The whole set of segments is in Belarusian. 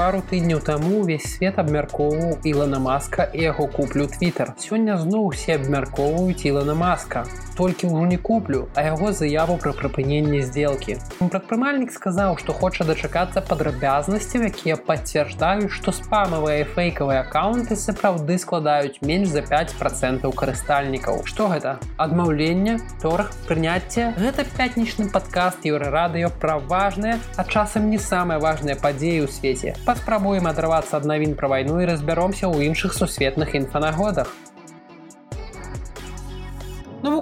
пару тыдняў таму увесь свет абмяркоўваў Ілана Маска і яго куплю Twitter. Сёння зноў усе абмяркоўваюць Ілана Маска. Толькі ўжо не куплю, а яго заяву пра прыпыненне здзелкі. Прадпрымальнік сказаў, што хоча дачакацца падрабязнасцяў, якія пацвярджаюць, што спамавыя фэйкавыя аккаунты сапраўды складаюць менш за 5 процентаў карыстальнікаў. Што гэта? Адмаўленне, торг, прыняцце, гэта пятнічны падкаст еўрарадыё пра важныя, а часам не самыя важныя падзеі ў свеце. Паспрабуем адрывацца ад навін пра вайну і разбяромся ў іншых сусветных інфанагодах.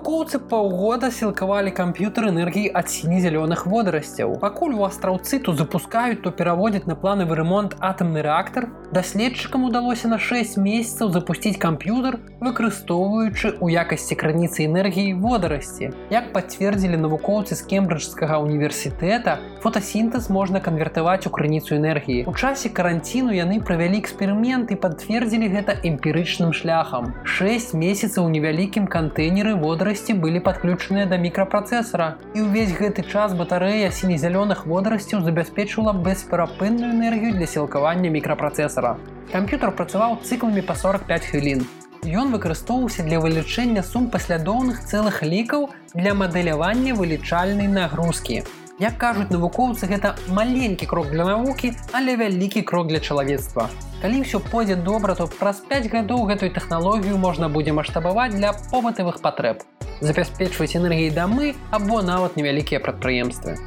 Навукоўцы паўгода сілкавалі камп'ютар энергіі ад сіне-зялёных водарасцяў. Пакуль у астраўцы то запускаюць, то пераводзяць на планавы ремонт атамны рэактар, даследчыкам удалося на 6 месяцаў запусціць камп'ютар, выкарыстоўваючы ў якасці крыніцы энергіі водарасці. Як пацвердзілі навукоўцы з кембриджскага універсітэта, фотасінтэз можна канвертаваць у крыніцу энергіі. У часе каранціну яны правялі эксперымент і пацвердзілі гэта эмпірычным шляхам. 6 месяцаў у невялікім кантэйнеры водарасці былі падключаныя да мікрапрацэсара. І ўвесь гэты час батарэя сіне-зялёных водарасцяў забяспечыла бесперапынную энергію для сілкавання мікрапрацэсара. Камп'ютар працаваў цыкламі па 45 хвілін. Ён выкарыстоўваўся для вылічэння сум паслядоўных цэлых лікаў для мадэлявання вылічальнай нагрузкі. Як кажуць навукоўцы, гэта маленькі крок для навукі, але вялікі крок для чалавецтва. Калі ўсё пойдзе добра, то праз 5 гадоў гэтую тэхналогію можна будзе маштабаваць для побытавых патрэб. Забяспечваць энергіі дамы або нават невялікія прадпрыемствы.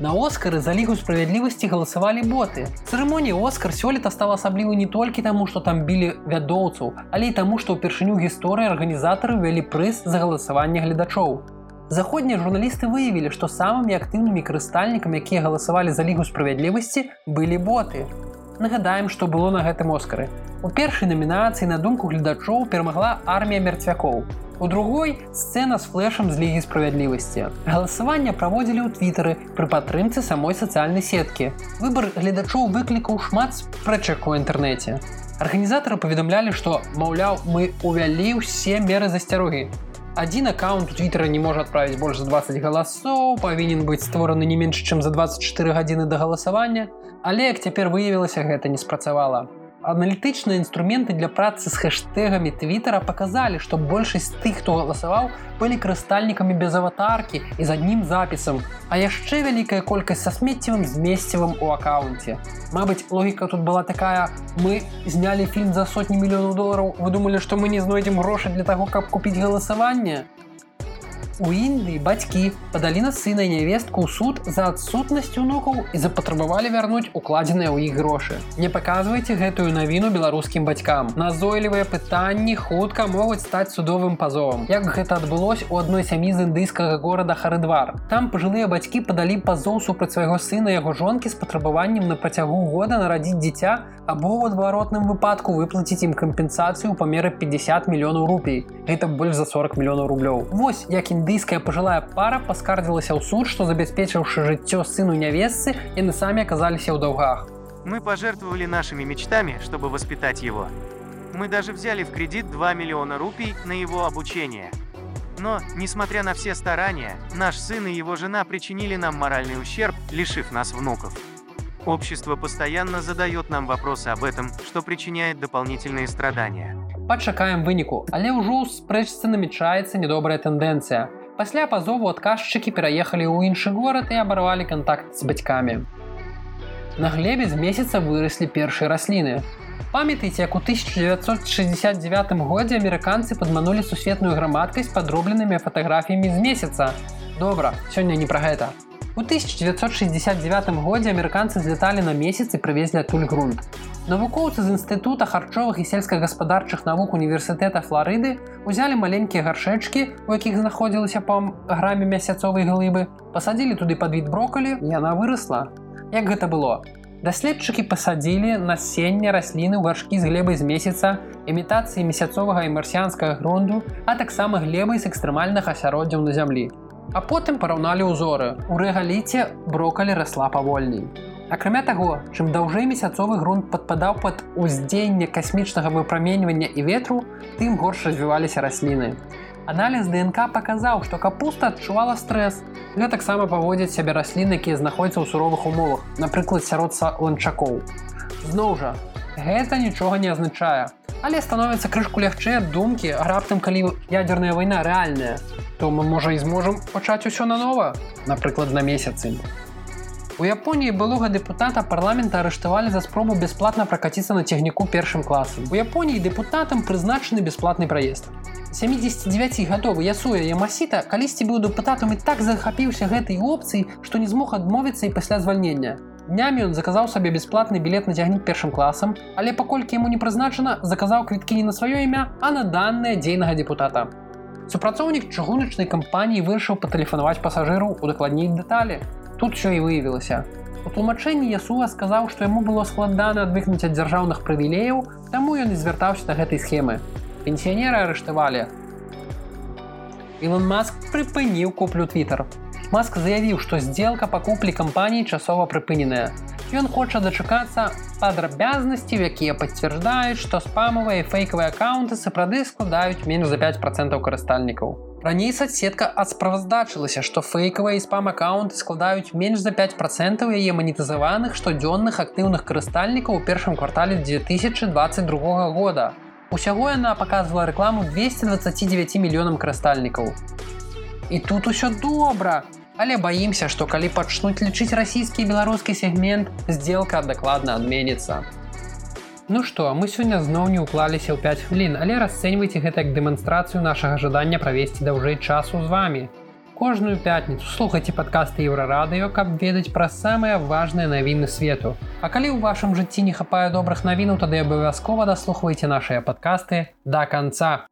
На Оскары за лігу справядлівасці галасавалі боты. Цырымонія Оскар сёлета стала асаблівы не толькі таму, што там білі вядоўцаў, але і таму, што ўпершыню гісторыі арганізатары вялі прыз за галасаванне гледачоў. Заходнія журналісты выявілі, што самымі актыўнымі карыстальнікамі, якія галасавалі за лігу справядлівасці, былі боты. Нагадаем, што было на гэтым оскары. У першай намінацыі на думку гледачоў перамагла армія мерцвякоў. У другой сцэна з флешам з лігі справядлівасці. Галасаванне праводзілі ў твітары пры падтрымцы самой сацыяльнай сеткі. Выбар гледачоў выклікаў шмат спрэчак у інтэрнэце. Арганізатары паведамлялі, што, маўляў, мы увялі ўсе меры засцярогі. Адзін аккаунт у твиттера не можа адправіць больш за 20 галасоў, павінен быць створаны не менш, чым за 24 гадзіны да галасавання, але як цяпер выявілася, гэта не спрацавала аналітычныя інструменты для працы з хэштегамі твиттера показалі што большасць тых хто галасаваў былі карыстальнікамі без аватаркі і з адным запісам а яшчэ вялікая колькасць са смеццевым змесцевым у аккаунце. Мабыць логіка тут была такая мы знялі фільм за сотні мільёнаў долараў вы думалі што мы не знойдзем грошы для таго каб купіць галасаванне У Індыі бацькі падалі на сына і нявестку ў суд за адсутнасць унукаў і запатрабавалі вярнуць укладзеныя ў іх грошы. Не паказвайце гэтую навіну беларускім бацькам. Назойлівыя пытанні хутка могуць стаць судовым пазовам. Як гэта адбылось у адной сям'і з індыйскага горада Харыдвар. Там пажылыя бацькі падалі пазоў супраць свайго сына яго жонкі з патрабаваннем на працягу года нарадзіць дзіця або ў адваротным выпадку выплаціць ім кампенсацыю памеры 50 мільёнаў рупій. Гэта больш за 40 мільёнаў рублёў. Вось як ін індыйская пажылая пара паскардзілася ў суд, што забяспечыўшы жыццё сыну нявесцы, яны самі аказаліся ў даўгах. Мы пожертвовали нашими мечтами, чтобы воспитать его. Мы даже взяли в кредит 2 миллиона рупий на его обучение. Но, несмотря на все старания, наш сын и его жена причинили нам моральный ущерб, лишив нас внуков. Общество постоянно задает нам вопросы об этом, что причиняет дополнительные страдания Пачакаем выніку. Але ўжо ў спрэчцы намечаецца недобрая тэндэнцыя. Пасля пазову адказчыкі пераехалі ў іншы горад і абарвалі кантакт з бацькамі. На глебе з месяца выраслі першыя расліны. Памятаеце як у 1969 годзе амерыканцы падманулі сусветную грамадкасць падробленымі фатаграфіямі з месяца. Добра сёння не пра гэта. У 1969 годзе амерыканцы злеталі на месяц і прывезлі адтуль грунт. Навукоўцы з інстытута харчовых і сельскагаспадарчых навук універсітэта Флорыды узялі маленькія гаршэчкі, у якіх знаходзілася па граме мясяцовай глыбы, пасадзілі туды падвід брокалі, яна вырасла. Як гэта было? Даследчыкі пасадзілі насенне расліны ў гаршкі з глебай з месяца, імітацыі месяцовага і марсіянскага грунту, а таксама глебай з экстрэмальных асяроддзяў на зямлі. А потым параўналі ўзоры. У рэгаліце брокалі расла павольней. Акрамя таго, чым даўжэй месяцовы грунт падпадаў пад уздзеянне касмічнага выпраменьвання і ветру, тым горш развіваліся расліны. Аналіз ДНК паказаў, што капуста адчувала стрэс. Гэта таксама паводзяць сябе расліны, якія знаходзяцца ў суровых умовах, напрыклад, сяродца ланчакоў. Зноў жа, гэта нічога не азначае. Але становіцца крышку лягчэй думкі, раптам калі ядерная вайна рэальная, то мы можа і зможам пачаць усё нанова, напрыклад, на месяцы. У Японіі былога депутата парламента арыштавалі за спробу бясплатна пракаціцца на цягніку першым класам. У Японіі депутатам прызначаны бясплатны праезд. 79гадовы ясуя Ямасіта калісьці быў дэпутатам і так захапіўся гэтай опцыі, што не змог адмовіцца і пасля звальнення. Днямі ён заказаў сабе бясплатны білет на цягнік першым класам, але паколькі яму не прызначана, заказаў квіткі не на сваё імя, а на даныя дзейнага депутата. Супрацоўнік чыгуначнай кампаніі вырашыў патэлефанаваць пасажыру удакладней дэталі. Тут усё і выявілася. У тлумачэнні Ясуа сказаў, што яму было складана адвыкнуць ад дзяржаўных прывілеяў, таму ён і звяртаўся да гэтай схемы пенсіянеры арыштавалі. Ілон Маск прыпыніў куплю Twitter. Маск заявіў, што здзелка па куплі кампаніі часова прыпыненая. Ён хоча дачакацца падрабязнасці, якія пацвярджаюць, што спамавыя фейкавыя аккаунты сапраўды складаюць менш за 5 процентаў карыстальнікаў. Раней садсетка адсправаздачылася, што фейкавыя і спам-аккаунты складаюць менш за 5 процентаў яе манетызаваных штодзённых актыўных карыстальнікаў у першым квартале 2022 года. Усяго яна паказвала рэкламу 229 мільёнам карыстальнікаў. І тут усё добра, але баімся, што калі пачнуць лічыць расійскі і беларускі сегмент, здзелка дакладна адменіцца. Ну што, мы сёння зноў не ўклаліся ў 5 хвілін, але расцэньвайце гэта як дэманстрацыю нашага жадання правесці даўжэй часу з вами. Кожную пятніцу слухайце падкасты еўрарадыё, каб ведаць пра самыя важныя навіны свету. А калі ў вашым жыцці не хапае добрых навінаў, тады абавязкова даслухвайце нашыя падкасты да канца.